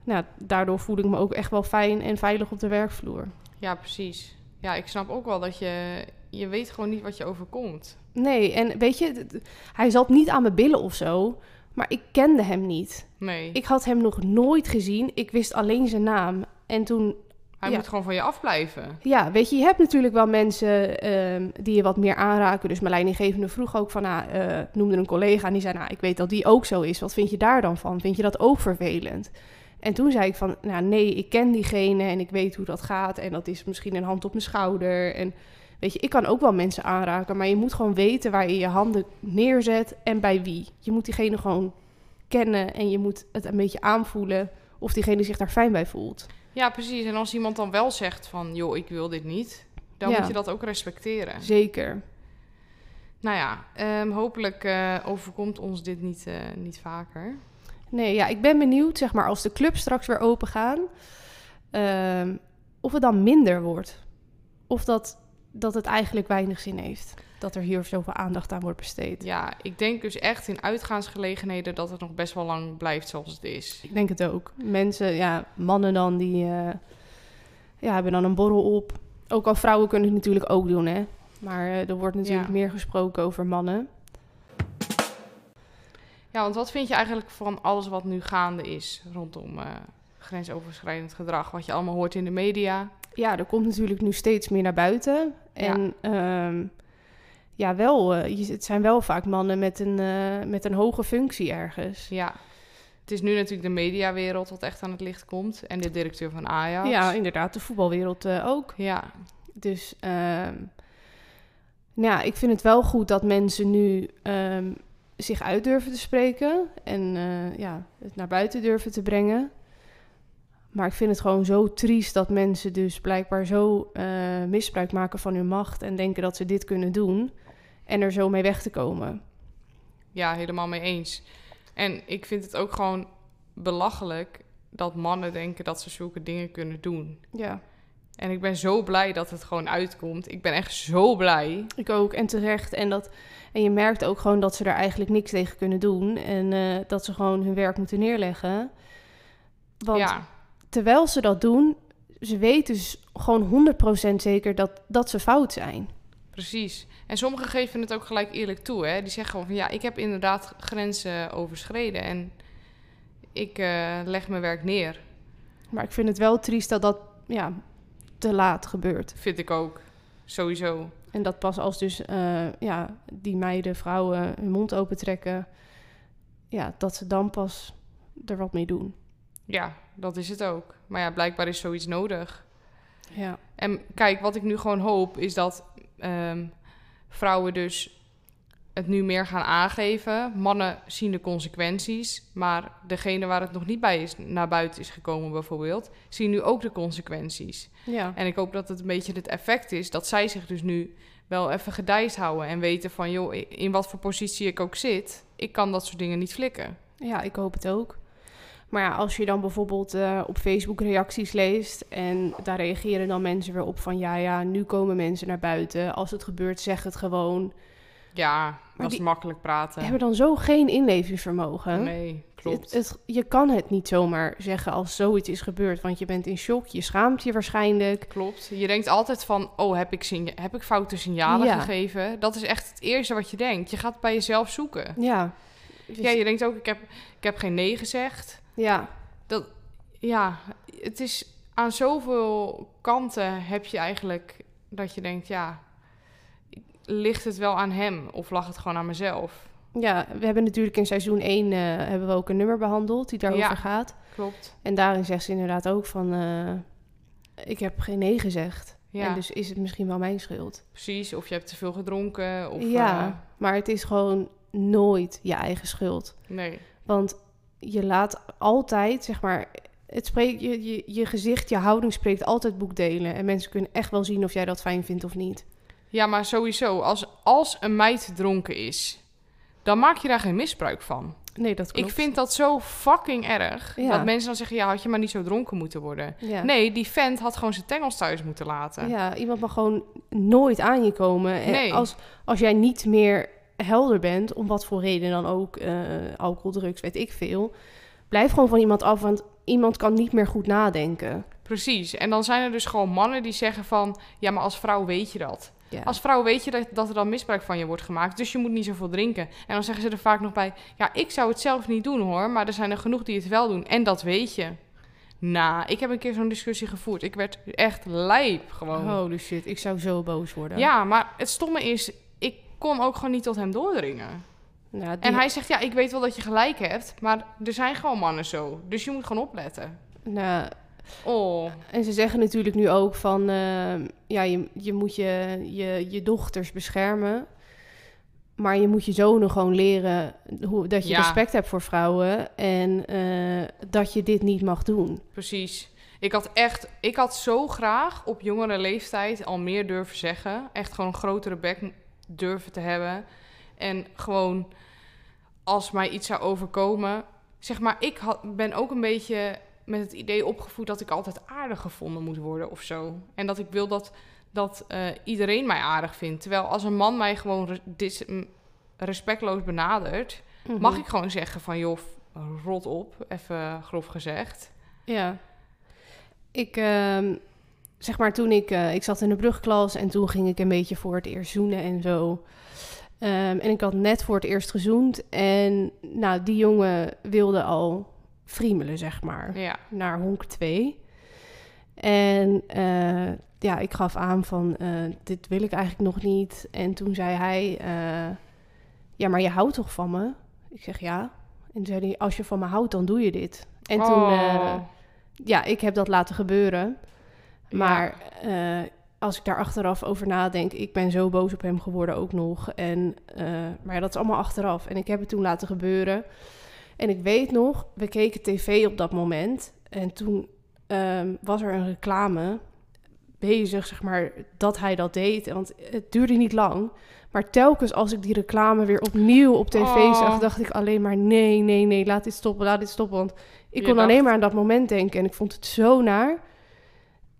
[SPEAKER 2] nou, daardoor voel ik me ook echt wel fijn en veilig op de werkvloer.
[SPEAKER 1] Ja, precies. Ja, ik snap ook wel dat je... Je weet gewoon niet wat je overkomt.
[SPEAKER 2] Nee, en weet je, hij zat niet aan mijn billen of zo... Maar ik kende hem niet.
[SPEAKER 1] Nee.
[SPEAKER 2] Ik had hem nog nooit gezien. Ik wist alleen zijn naam. En toen...
[SPEAKER 1] Hij ja. moet gewoon van je afblijven.
[SPEAKER 2] Ja, weet je, je hebt natuurlijk wel mensen um, die je wat meer aanraken. Dus mijn leidinggevende vroeg ook van, nou, uh, noemde een collega en die zei, nou, ik weet dat die ook zo is. Wat vind je daar dan van? Vind je dat ook vervelend? En toen zei ik van, nou nee, ik ken diegene en ik weet hoe dat gaat. En dat is misschien een hand op mijn schouder. En weet je, ik kan ook wel mensen aanraken, maar je moet gewoon weten waar je je handen neerzet en bij wie. Je moet diegene gewoon kennen en je moet het een beetje aanvoelen of diegene zich daar fijn bij voelt.
[SPEAKER 1] Ja, precies. En als iemand dan wel zegt van, joh, ik wil dit niet, dan ja. moet je dat ook respecteren.
[SPEAKER 2] Zeker.
[SPEAKER 1] Nou ja, um, hopelijk uh, overkomt ons dit niet, uh, niet vaker.
[SPEAKER 2] Nee, ja, ik ben benieuwd, zeg maar, als de club straks weer open gaan, um, of het dan minder wordt. Of dat, dat het eigenlijk weinig zin heeft. Dat er hier zoveel aandacht aan wordt besteed.
[SPEAKER 1] Ja, ik denk dus echt in uitgaansgelegenheden dat het nog best wel lang blijft zoals het is.
[SPEAKER 2] Ik denk het ook. Mensen, ja, mannen dan, die uh, ja, hebben dan een borrel op. Ook al vrouwen kunnen het natuurlijk ook doen, hè. Maar uh, er wordt natuurlijk ja. meer gesproken over mannen.
[SPEAKER 1] Ja, want wat vind je eigenlijk van alles wat nu gaande is rondom uh, grensoverschrijdend gedrag? Wat je allemaal hoort in de media.
[SPEAKER 2] Ja, er komt natuurlijk nu steeds meer naar buiten. En ja, um, ja wel, uh, het zijn wel vaak mannen met een, uh, met een hoge functie ergens.
[SPEAKER 1] Ja, het is nu natuurlijk de mediawereld wat echt aan het licht komt. En de directeur van Ajax.
[SPEAKER 2] Ja, inderdaad, de voetbalwereld ook.
[SPEAKER 1] Ja.
[SPEAKER 2] Dus um, ja, ik vind het wel goed dat mensen nu um, zich uit durven te spreken en ja, het naar buiten durven te brengen. Maar ik vind het gewoon zo triest dat mensen dus blijkbaar zo uh, misbruik maken van hun macht en denken dat ze dit kunnen doen en er zo mee weg te komen.
[SPEAKER 1] Ja, helemaal mee eens. En ik vind het ook gewoon belachelijk dat mannen denken dat ze zulke dingen kunnen doen.
[SPEAKER 2] Ja.
[SPEAKER 1] En ik ben zo blij dat het gewoon uitkomt. Ik ben echt zo blij.
[SPEAKER 2] Ik ook, en terecht. En, dat, en je merkt ook gewoon dat ze er eigenlijk niks tegen kunnen doen. En uh, dat ze gewoon hun werk moeten neerleggen. Want
[SPEAKER 1] ja.
[SPEAKER 2] terwijl ze dat doen, ze weten dus gewoon 100% zeker dat, dat ze fout zijn.
[SPEAKER 1] Precies. En sommigen geven het ook gelijk eerlijk toe. Hè? Die zeggen gewoon van ja, ik heb inderdaad grenzen overschreden. En ik uh, leg mijn werk neer.
[SPEAKER 2] Maar ik vind het wel triest dat dat ja, te laat gebeurt.
[SPEAKER 1] Vind ik ook. Sowieso.
[SPEAKER 2] En dat pas als dus uh, ja, die meiden, vrouwen hun mond open trekken, ja, dat ze dan pas er wat mee doen.
[SPEAKER 1] Ja, dat is het ook. Maar ja, blijkbaar is zoiets nodig.
[SPEAKER 2] Ja.
[SPEAKER 1] En kijk, wat ik nu gewoon hoop is dat um, vrouwen dus het nu meer gaan aangeven. Mannen zien de consequenties, maar degene waar het nog niet bij is, naar buiten is gekomen bijvoorbeeld, zien nu ook de consequenties.
[SPEAKER 2] Ja.
[SPEAKER 1] En ik hoop dat het een beetje het effect is dat zij zich dus nu wel even gedijst houden en weten van, joh, in wat voor positie ik ook zit, ik kan dat soort dingen niet flikken.
[SPEAKER 2] Ja, ik hoop het ook. Maar ja, als je dan bijvoorbeeld eh, op Facebook reacties leest en daar reageren dan mensen weer op van ja, ja, nu komen mensen naar buiten. Als het gebeurt, zeg het gewoon.
[SPEAKER 1] Ja, dat is makkelijk praten.
[SPEAKER 2] Hebben dan zo geen inlevingsvermogen?
[SPEAKER 1] Nee, klopt.
[SPEAKER 2] Het, het- je kan het niet zomaar zeggen als zoiets is gebeurd, want je bent in shock, je schaamt je waarschijnlijk.
[SPEAKER 1] Klopt. Je denkt altijd van, oh, heb ik, heb ik foute signalen
[SPEAKER 2] Ja.
[SPEAKER 1] gegeven? Dat is echt het eerste wat je denkt. Je gaat bij jezelf zoeken.
[SPEAKER 2] Ja. Dus-
[SPEAKER 1] Ja, je denkt ook, ik heb, ik heb geen nee gezegd.
[SPEAKER 2] Ja.
[SPEAKER 1] Dat, ja, het is aan zoveel kanten heb je eigenlijk dat je denkt, ja, ligt het wel aan hem of lag het gewoon aan mezelf?
[SPEAKER 2] Ja, we hebben natuurlijk in seizoen 1 eh, hebben we ook een nummer behandeld die daarover
[SPEAKER 1] Ja.
[SPEAKER 2] gaat.
[SPEAKER 1] Klopt.
[SPEAKER 2] En daarin zegt ze inderdaad ook van, eh, ik heb geen nee gezegd.
[SPEAKER 1] Ja,
[SPEAKER 2] En dus is het misschien wel mijn schuld.
[SPEAKER 1] precies. Of je hebt te veel gedronken. Of,
[SPEAKER 2] ja,
[SPEAKER 1] eh,
[SPEAKER 2] maar het is gewoon nooit je eigen schuld.
[SPEAKER 1] nee,
[SPEAKER 2] Want je laat altijd, zeg maar, het spreekt, je, je, je gezicht, je houding spreekt altijd boekdelen. En mensen kunnen echt wel zien of jij dat fijn vindt of niet.
[SPEAKER 1] Ja, maar sowieso, als, als een meid dronken is, dan maak je daar geen misbruik van.
[SPEAKER 2] Nee, dat klopt.
[SPEAKER 1] Ik vind dat zo fucking erg.
[SPEAKER 2] Ja.
[SPEAKER 1] Dat mensen dan zeggen, ja, had je maar niet zo dronken moeten worden.
[SPEAKER 2] Ja.
[SPEAKER 1] Nee, die vent had gewoon zijn tengels thuis moeten laten.
[SPEAKER 2] Ja, iemand mag gewoon nooit aan je komen. En
[SPEAKER 1] Nee.
[SPEAKER 2] als, als jij niet meer helder bent, om wat voor reden dan ook, eh, alcohol, drugs, weet ik veel. Blijf gewoon van iemand af, want iemand kan niet meer goed nadenken.
[SPEAKER 1] Precies. En dan zijn er dus gewoon mannen die zeggen van... ja, maar als vrouw weet je dat.
[SPEAKER 2] Ja.
[SPEAKER 1] Als vrouw weet je dat, dat er dan misbruik van je wordt gemaakt... dus je moet niet zoveel drinken. En dan zeggen ze er vaak nog bij... ja, ik zou het zelf niet doen hoor... maar er zijn er genoeg die het wel doen. En dat weet je. Nou, ik heb een keer zo'n discussie gevoerd. Ik werd echt lijp gewoon.
[SPEAKER 2] Holy shit, ik zou zo boos worden.
[SPEAKER 1] Ja, maar het stomme is... kon ook gewoon niet tot hem doordringen.
[SPEAKER 2] Nou, die-
[SPEAKER 1] En hij zegt, ja, ik weet wel dat je gelijk hebt... maar er zijn gewoon mannen zo. Dus je moet gewoon opletten.
[SPEAKER 2] nou,
[SPEAKER 1] Oh,
[SPEAKER 2] en ze zeggen natuurlijk nu ook van, eh, ja, je, je moet je, je, je dochters beschermen. Maar je moet je zonen gewoon leren hoe, dat je
[SPEAKER 1] Ja.
[SPEAKER 2] respect hebt voor vrouwen. En eh, dat je dit niet mag doen.
[SPEAKER 1] Precies. Ik had echt, ik had zo graag op jongere leeftijd al meer durven zeggen. Echt gewoon een grotere bek durven te hebben. En gewoon als mij iets zou overkomen. Zeg maar, ik had, ben ook een beetje met het idee opgevoed dat ik altijd aardig gevonden moet worden of zo. En dat ik wil dat, dat eh, iedereen mij aardig vindt. Terwijl als een man mij gewoon respectloos benadert, mag
[SPEAKER 2] Mhm.
[SPEAKER 1] ik gewoon zeggen van joh, rot op, even grof gezegd.
[SPEAKER 2] Ja. Ik, ehm, zeg maar, toen ik... eh, ik zat in de brugklas en toen ging ik een beetje voor het eerst zoenen en zo. Ehm, en ik had net voor het eerst gezoend. En nou, die jongen wilde al friemelen, zeg maar.
[SPEAKER 1] Ja.
[SPEAKER 2] Naar honk 2. En eh, ja, ik gaf aan van, eh, dit wil ik eigenlijk nog niet. En toen zei hij, ja, maar je houdt toch van me? Ik zeg ja. En toen zei hij, als je van me houdt, dan doe je dit. En toen...
[SPEAKER 1] Oh.
[SPEAKER 2] ja, ik heb dat laten gebeuren.
[SPEAKER 1] Ja.
[SPEAKER 2] Maar eh, als ik daar achteraf over nadenk, ik ben zo boos op hem geworden ook nog. En, eh, maar ja, dat is allemaal achteraf. En ik heb het toen laten gebeuren. En ik weet nog, we keken tv op dat moment. En toen ehm, was er een reclame bezig, zeg maar, dat hij dat deed. Want het duurde niet lang. Maar telkens als ik die reclame weer opnieuw op tv
[SPEAKER 1] Oh.
[SPEAKER 2] zag, dacht ik alleen maar nee, nee, nee, laat dit stoppen, laat dit stoppen. Want ik
[SPEAKER 1] Je
[SPEAKER 2] kon
[SPEAKER 1] dacht-
[SPEAKER 2] alleen maar aan dat moment denken en ik vond het zo naar.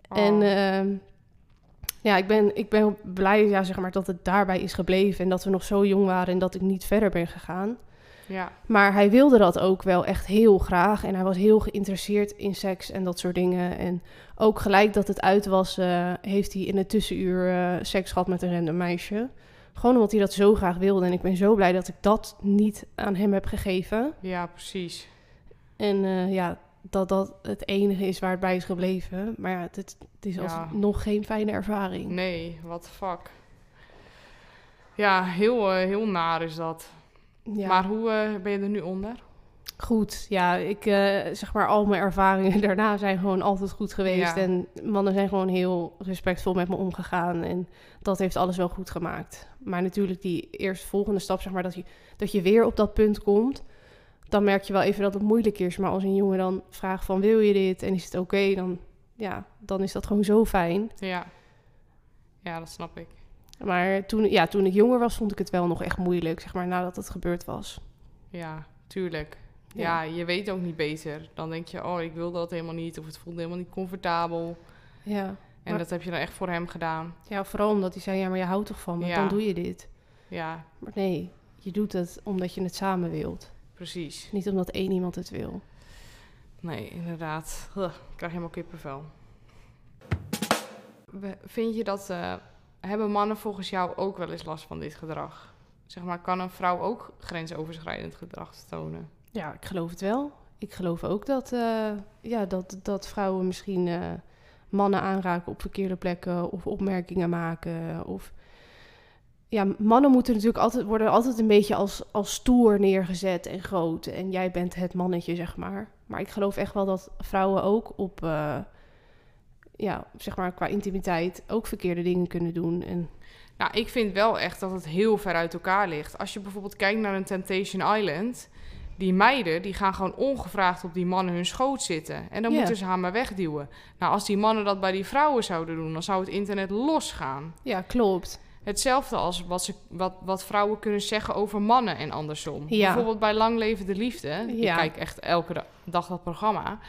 [SPEAKER 2] En
[SPEAKER 1] Oh.
[SPEAKER 2] ehm, ja, ik ben, ik ben blij ja, zeg maar, dat het daarbij is gebleven en dat we nog zo jong waren en dat ik niet verder ben gegaan.
[SPEAKER 1] ja.
[SPEAKER 2] Maar hij wilde dat ook wel echt heel graag en hij was heel geïnteresseerd in seks en dat soort dingen. En ook gelijk dat het uit was, eh, heeft hij in het tussenuur eh, seks gehad met een random meisje. Gewoon omdat hij dat zo graag wilde. En ik ben zo blij dat ik dat niet aan hem heb gegeven.
[SPEAKER 1] ja, precies.
[SPEAKER 2] En eh, ja, dat dat het enige is waar het bij is gebleven. Maar ja, het, het is
[SPEAKER 1] Ja.
[SPEAKER 2] alsnog geen fijne ervaring.
[SPEAKER 1] Nee, the fuck. Ja, heel, eh, heel naar is dat.
[SPEAKER 2] Ja.
[SPEAKER 1] Maar hoe eh, ben je er nu onder?
[SPEAKER 2] Goed, ja, ik eh, zeg maar al mijn ervaringen daarna zijn gewoon altijd goed geweest.
[SPEAKER 1] Ja.
[SPEAKER 2] En mannen zijn gewoon heel respectvol met me omgegaan. En dat heeft alles wel goed gemaakt. Maar natuurlijk die eerste volgende stap, zeg maar, dat je, dat je weer op dat punt komt. Dan merk je wel even dat het moeilijk is. Maar als een jongen dan vraagt van wil je dit en is het oké, dan, ja, dan is dat gewoon zo fijn.
[SPEAKER 1] Ja. Ja, dat snap ik.
[SPEAKER 2] Maar toen, ja, toen ik jonger was, vond ik het wel nog echt moeilijk, zeg maar, nadat het gebeurd was.
[SPEAKER 1] Ja, tuurlijk.
[SPEAKER 2] Ja.
[SPEAKER 1] Ja. je weet ook niet beter. Dan denk je, oh, ik wil dat helemaal niet. Of het voelt helemaal niet comfortabel.
[SPEAKER 2] Ja,
[SPEAKER 1] En
[SPEAKER 2] Maar-
[SPEAKER 1] dat heb je dan echt voor hem gedaan.
[SPEAKER 2] ja vooral omdat hij zei, ja, maar je houdt toch van me,
[SPEAKER 1] Ja.
[SPEAKER 2] dan doe je dit.
[SPEAKER 1] Ja,
[SPEAKER 2] Maar nee, je doet het omdat je het samen wilt.
[SPEAKER 1] Precies.
[SPEAKER 2] Niet omdat één iemand het wil.
[SPEAKER 1] Nee, inderdaad. Ugh, ik krijg helemaal kippenvel. Vind je dat... eh, hebben mannen volgens jou ook wel eens last van dit gedrag? Zeg maar, kan een vrouw ook grensoverschrijdend gedrag tonen?
[SPEAKER 2] Ja, ik geloof het wel. Ik geloof ook dat, eh, ja, dat, dat vrouwen misschien eh, mannen aanraken op verkeerde plekken of opmerkingen maken. Of... Ja, mannen moeten natuurlijk altijd, worden altijd een beetje als, als stoer neergezet en groot. En jij bent het mannetje, zeg maar. Maar ik geloof echt wel dat vrouwen ook op, eh, ja, zeg maar qua intimiteit ook verkeerde dingen kunnen doen. En
[SPEAKER 1] Nou, ik vind wel echt dat het heel ver uit elkaar ligt. Als je bijvoorbeeld kijkt naar een Temptation Island... Die meiden, die gaan gewoon ongevraagd op die mannen hun schoot zitten. En dan moeten ze haar maar wegduwen. Nou, als die mannen dat bij die vrouwen zouden doen... dan zou het internet losgaan.
[SPEAKER 2] ja, klopt.
[SPEAKER 1] Hetzelfde als wat, ze, wat, wat vrouwen kunnen zeggen over mannen en andersom.
[SPEAKER 2] Ja.
[SPEAKER 1] Bijvoorbeeld bij Lang Leven de Liefde.
[SPEAKER 2] Ja.
[SPEAKER 1] Ik kijk echt elke da- dag dat programma.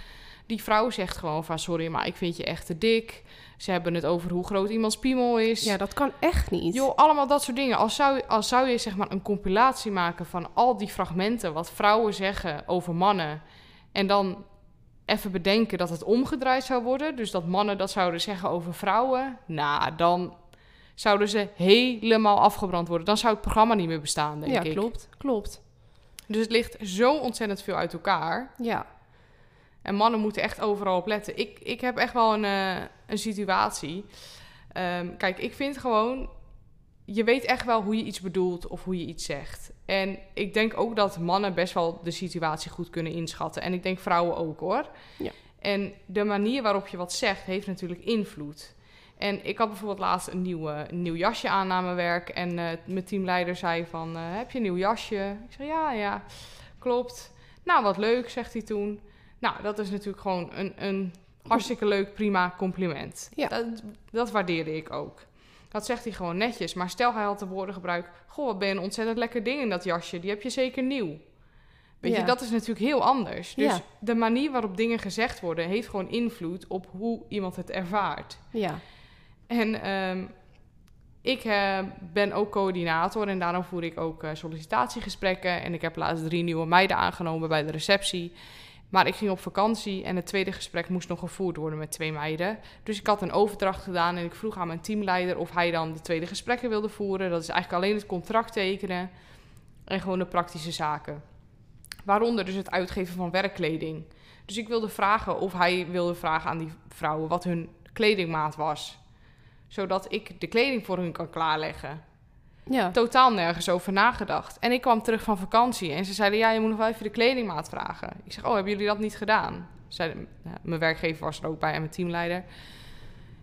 [SPEAKER 1] Die vrouw zegt gewoon van... sorry, maar ik vind je echt te dik. Ze hebben het over hoe groot iemands piemel is.
[SPEAKER 2] Ja, dat kan echt niet.
[SPEAKER 1] Joh, allemaal dat soort dingen. Als zou, als zou je zeg maar een compilatie maken van al die fragmenten... wat vrouwen zeggen over mannen... en dan even bedenken dat het omgedraaid zou worden... dus dat mannen dat zouden zeggen over vrouwen... nou, dan zouden ze helemaal afgebrand worden. Dan zou het programma niet meer bestaan, denk
[SPEAKER 2] ja,
[SPEAKER 1] ik.
[SPEAKER 2] klopt. Klopt.
[SPEAKER 1] Dus het ligt zo ontzettend veel uit elkaar...
[SPEAKER 2] Ja.
[SPEAKER 1] En mannen moeten echt overal op letten. Ik, ik heb echt wel een, eh, een situatie. Ehm, kijk, ik vind gewoon... Je weet echt wel hoe je iets bedoelt of hoe je iets zegt. En ik denk ook dat mannen best wel de situatie goed kunnen inschatten. En ik denk vrouwen ook hoor.
[SPEAKER 2] Ja.
[SPEAKER 1] En de manier waarop je wat zegt heeft natuurlijk invloed. En ik had bijvoorbeeld laatst een, nieuwe, een nieuw jasje aan na mijn werk. En eh, mijn teamleider zei van, eh, heb je een nieuw jasje? Ik zei, ja, ja, klopt. Nou, wat leuk, zegt hij toen. Nou, dat is natuurlijk gewoon een, een hartstikke leuk, prima compliment.
[SPEAKER 2] Ja.
[SPEAKER 1] Dat, dat waardeerde ik ook. Dat zegt hij gewoon netjes. Maar stel hij had de woorden gebruikt... Goh, wat ben je een ontzettend lekker ding in dat jasje. Die heb je zeker nieuw. Weet
[SPEAKER 2] Ja.
[SPEAKER 1] je, dat is natuurlijk heel anders. Dus
[SPEAKER 2] Ja.
[SPEAKER 1] de manier waarop dingen gezegd worden... heeft gewoon invloed op hoe iemand het ervaart.
[SPEAKER 2] Ja.
[SPEAKER 1] En ehm, ik eh, ben ook coördinator en daarom voer ik ook eh, sollicitatiegesprekken. En ik heb laatst drie nieuwe meiden aangenomen bij de receptie. Maar ik ging op vakantie en het tweede gesprek moest nog gevoerd worden met twee meiden. Dus ik had een overdracht gedaan en ik vroeg aan mijn teamleider of hij dan de tweede gesprekken wilde voeren. Dat is eigenlijk alleen het contract tekenen en gewoon de praktische zaken. Waaronder dus het uitgeven van werkkleding. Dus ik wilde vragen of hij wilde vragen aan die vrouwen wat hun kledingmaat was. Zodat ik de kleding voor hun kan klaarleggen.
[SPEAKER 2] Ja.
[SPEAKER 1] Totaal nergens over nagedacht. En ik kwam terug van vakantie en ze zeiden: Ja, je moet nog wel even de kledingmaat vragen. Ik zeg: Oh, hebben jullie dat niet gedaan? Zeiden, nou, mijn werkgever was er ook bij en mijn teamleider.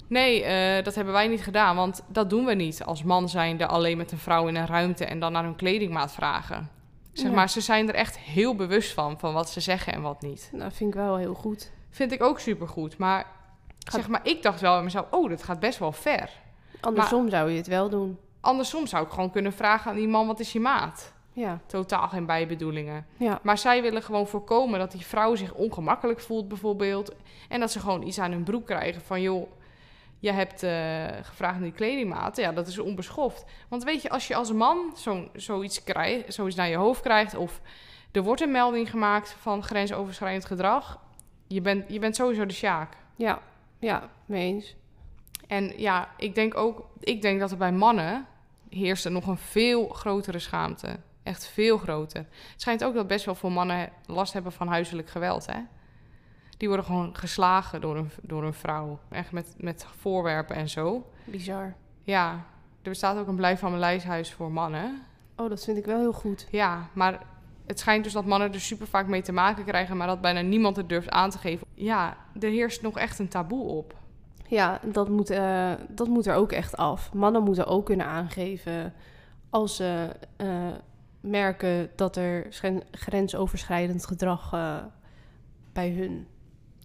[SPEAKER 1] Nee, eh, dat hebben wij niet gedaan, want dat doen we niet als man zijnde alleen met een vrouw in een ruimte en dan naar hun kledingmaat vragen. Zeg
[SPEAKER 2] Ja.
[SPEAKER 1] maar, ze zijn er echt heel bewust van, van wat ze zeggen en wat niet.
[SPEAKER 2] Nou, vind ik wel heel goed.
[SPEAKER 1] Vind ik ook supergoed, maar zeg maar, ik dacht wel in mezelf, oh, dat gaat best wel ver.
[SPEAKER 2] Andersom zou je het wel doen.
[SPEAKER 1] Andersom zou ik gewoon kunnen vragen aan die man, wat is je maat?
[SPEAKER 2] Ja.
[SPEAKER 1] Totaal geen bijbedoelingen.
[SPEAKER 2] Ja.
[SPEAKER 1] Maar zij willen gewoon voorkomen dat die vrouw zich ongemakkelijk voelt bijvoorbeeld. En dat ze gewoon iets aan hun broek krijgen van, joh, je hebt eh, gevraagd naar die kledingmaat. Ja, dat is onbeschoft. Want weet je, als je als man zo'n zoiets, krijgt, zoiets naar je hoofd krijgt... of er wordt een melding gemaakt van grensoverschrijdend gedrag... je bent, je bent sowieso de sjaak.
[SPEAKER 2] Ja. Ja, mee eens.
[SPEAKER 1] En ja, ik denk ook, ik denk dat er bij mannen heerst er nog een veel grotere schaamte. Echt veel groter. Het schijnt ook dat best wel veel mannen last hebben van huiselijk geweld, hè? Die worden gewoon geslagen door een, door een vrouw. Echt met, met voorwerpen en zo.
[SPEAKER 2] Bizar.
[SPEAKER 1] Ja, er bestaat ook een blijf van mijn lijsthuis voor mannen.
[SPEAKER 2] Oh, dat vind ik wel heel goed.
[SPEAKER 1] Ja, maar het schijnt dus dat mannen er super vaak mee te maken krijgen, maar dat bijna niemand het durft aan te geven. Ja, er heerst nog echt een taboe op.
[SPEAKER 2] Ja, dat moet, eh, dat moet er ook echt af. Mannen moeten ook kunnen aangeven als ze eh, merken dat er grensoverschrijdend gedrag eh, bij hun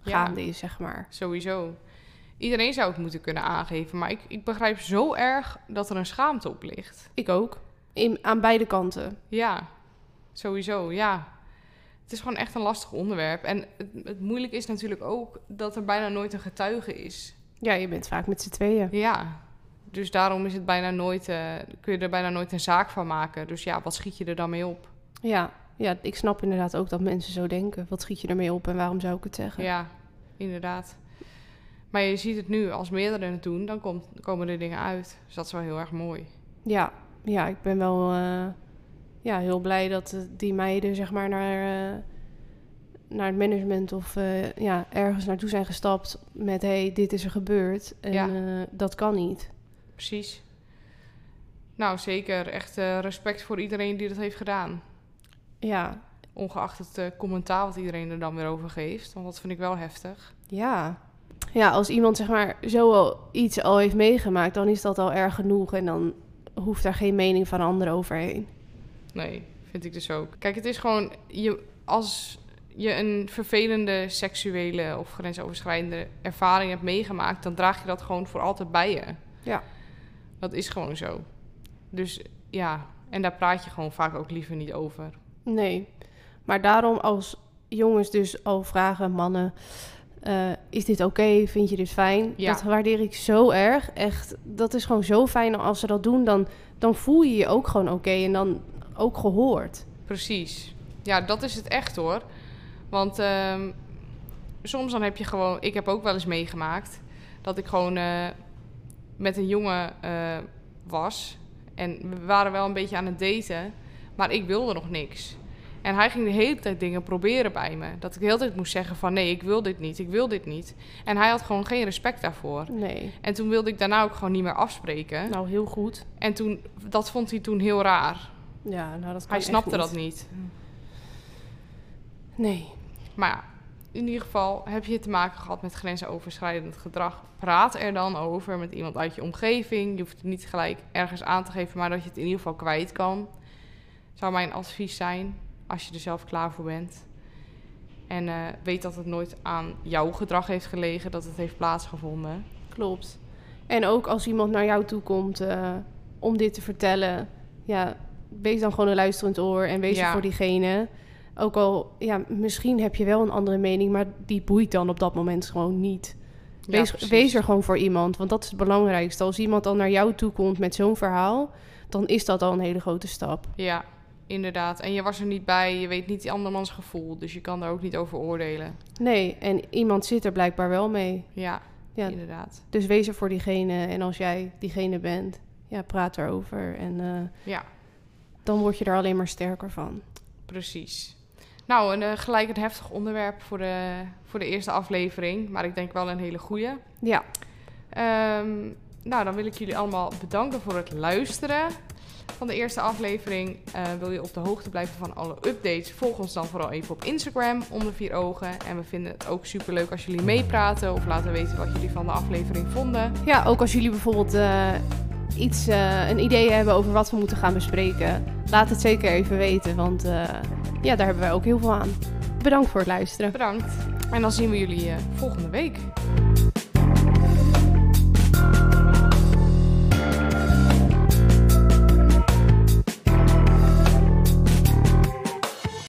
[SPEAKER 1] Ja.
[SPEAKER 2] gaande is, zeg maar.
[SPEAKER 1] Sowieso. Iedereen zou het moeten kunnen aangeven, maar ik, ik begrijp zo erg dat er een schaamte op ligt.
[SPEAKER 2] Ik ook. In, aan beide kanten.
[SPEAKER 1] Ja, sowieso, ja. Het is gewoon echt een lastig onderwerp. En het, het moeilijke is natuurlijk ook dat er bijna nooit een getuige is.
[SPEAKER 2] Ja, je bent vaak met z'n tweeën.
[SPEAKER 1] Ja, dus daarom is het bijna nooit, eh, kun je er bijna nooit een zaak van maken. Dus ja, wat schiet je er dan mee op?
[SPEAKER 2] Ja, ja, ik snap inderdaad ook dat mensen zo denken. Wat schiet je ermee op en waarom zou ik het zeggen?
[SPEAKER 1] Ja, inderdaad. Maar je ziet het nu, als meerdere het doen, dan komt, komen er dingen uit. Dus dat is wel heel erg mooi.
[SPEAKER 2] Ja, ja, ik ben wel eh, ja, heel blij dat eh, die meiden zeg maar naar, eh, naar het management of eh, ja, ergens naartoe zijn gestapt met hey, dit is er gebeurd en
[SPEAKER 1] Ja.
[SPEAKER 2] dat kan niet.
[SPEAKER 1] Precies. Nou, zeker. Echt respect voor iedereen die dat heeft gedaan.
[SPEAKER 2] Ja,
[SPEAKER 1] Ongeacht het commentaar wat iedereen er dan weer over geeft. Want dat vind ik wel heftig.
[SPEAKER 2] ja. Ja, als iemand zeg maar zo al iets al heeft meegemaakt, dan is dat al erg genoeg en dan hoeft daar geen mening van anderen overheen.
[SPEAKER 1] Nee, vind ik dus ook. Kijk, het is gewoon... Je, als je een vervelende seksuele of grensoverschrijdende ervaring hebt meegemaakt... dan draag je dat gewoon voor altijd bij je.
[SPEAKER 2] Ja.
[SPEAKER 1] Dat is gewoon zo. Dus ja, en daar praat je gewoon vaak ook liever niet over.
[SPEAKER 2] Nee, maar daarom als jongens dus al vragen, mannen, eh, is dit oké? Vind je dit fijn?
[SPEAKER 1] Ja.
[SPEAKER 2] Dat waardeer ik zo erg. Echt, dat is gewoon zo fijn als ze dat doen. Dan, dan voel je je ook gewoon oké en dan ook gehoord.
[SPEAKER 1] Precies. Ja, dat is het echt hoor. Want ehm, soms dan heb je gewoon... Ik heb ook wel eens meegemaakt... dat ik gewoon eh, met een jongen eh, was. En we waren wel een beetje aan het daten. Maar ik wilde nog niks. En hij ging de hele tijd dingen proberen bij me. Dat ik de hele tijd moest zeggen van... nee, ik wil dit niet, ik wil dit niet. En hij had gewoon geen respect daarvoor.
[SPEAKER 2] Nee,
[SPEAKER 1] En toen wilde ik daarna ook gewoon niet meer afspreken.
[SPEAKER 2] nou heel goed.
[SPEAKER 1] En toen, dat vond hij toen heel raar.
[SPEAKER 2] Ja, nou dat kan
[SPEAKER 1] Hij snapte
[SPEAKER 2] niet.
[SPEAKER 1] dat niet.
[SPEAKER 2] Nee,
[SPEAKER 1] Maar ja, in ieder geval heb je te maken gehad met grensoverschrijdend gedrag. Praat er dan over met iemand uit je omgeving. Je hoeft het niet gelijk ergens aan te geven, maar dat je het in ieder geval kwijt kan. Zou mijn advies zijn, als je er zelf klaar voor bent. En eh, weet dat het nooit aan jouw gedrag heeft gelegen, dat het heeft plaatsgevonden.
[SPEAKER 2] klopt. En ook als iemand naar jou toe komt eh, om dit te vertellen, ja, wees dan gewoon een luisterend oor en wees er voor diegene. Ook al, ja, misschien heb je wel een andere mening, maar die boeit dan op dat moment gewoon niet. Wees, wees er gewoon voor iemand, want dat is het belangrijkste. Als iemand dan naar jou toe komt met zo'n verhaal, dan is dat al een hele grote stap.
[SPEAKER 1] Ja, inderdaad. En je was er niet bij, je weet niet die andermans gevoel, dus je kan daar ook niet over oordelen.
[SPEAKER 2] Nee, en iemand zit er blijkbaar wel mee.
[SPEAKER 1] Ja,
[SPEAKER 2] Ja,
[SPEAKER 1] inderdaad.
[SPEAKER 2] dus wees er voor diegene. En als jij diegene bent, ja, praat erover. En eh,
[SPEAKER 1] Ja.
[SPEAKER 2] Dan word je er alleen maar sterker van.
[SPEAKER 1] Precies. Nou, een, eh, gelijk een heftig onderwerp voor de, voor de eerste aflevering. Maar ik denk wel een hele goeie.
[SPEAKER 2] Ja,
[SPEAKER 1] Ehm, nou, dan wil ik jullie allemaal bedanken voor het luisteren van de eerste aflevering. Eh, wil je op de hoogte blijven van alle updates? Volg ons dan vooral even op Instagram, onder vier ogen. En we vinden het ook superleuk als jullie meepraten of laten weten wat jullie van de aflevering vonden.
[SPEAKER 2] ja ook als jullie bijvoorbeeld eh, iets, eh, een idee hebben over wat we moeten gaan bespreken, laat het zeker even weten. Want eh, ja, daar hebben wij ook heel veel aan. Bedankt voor het luisteren.
[SPEAKER 1] Bedankt. En dan zien we jullie eh, volgende week.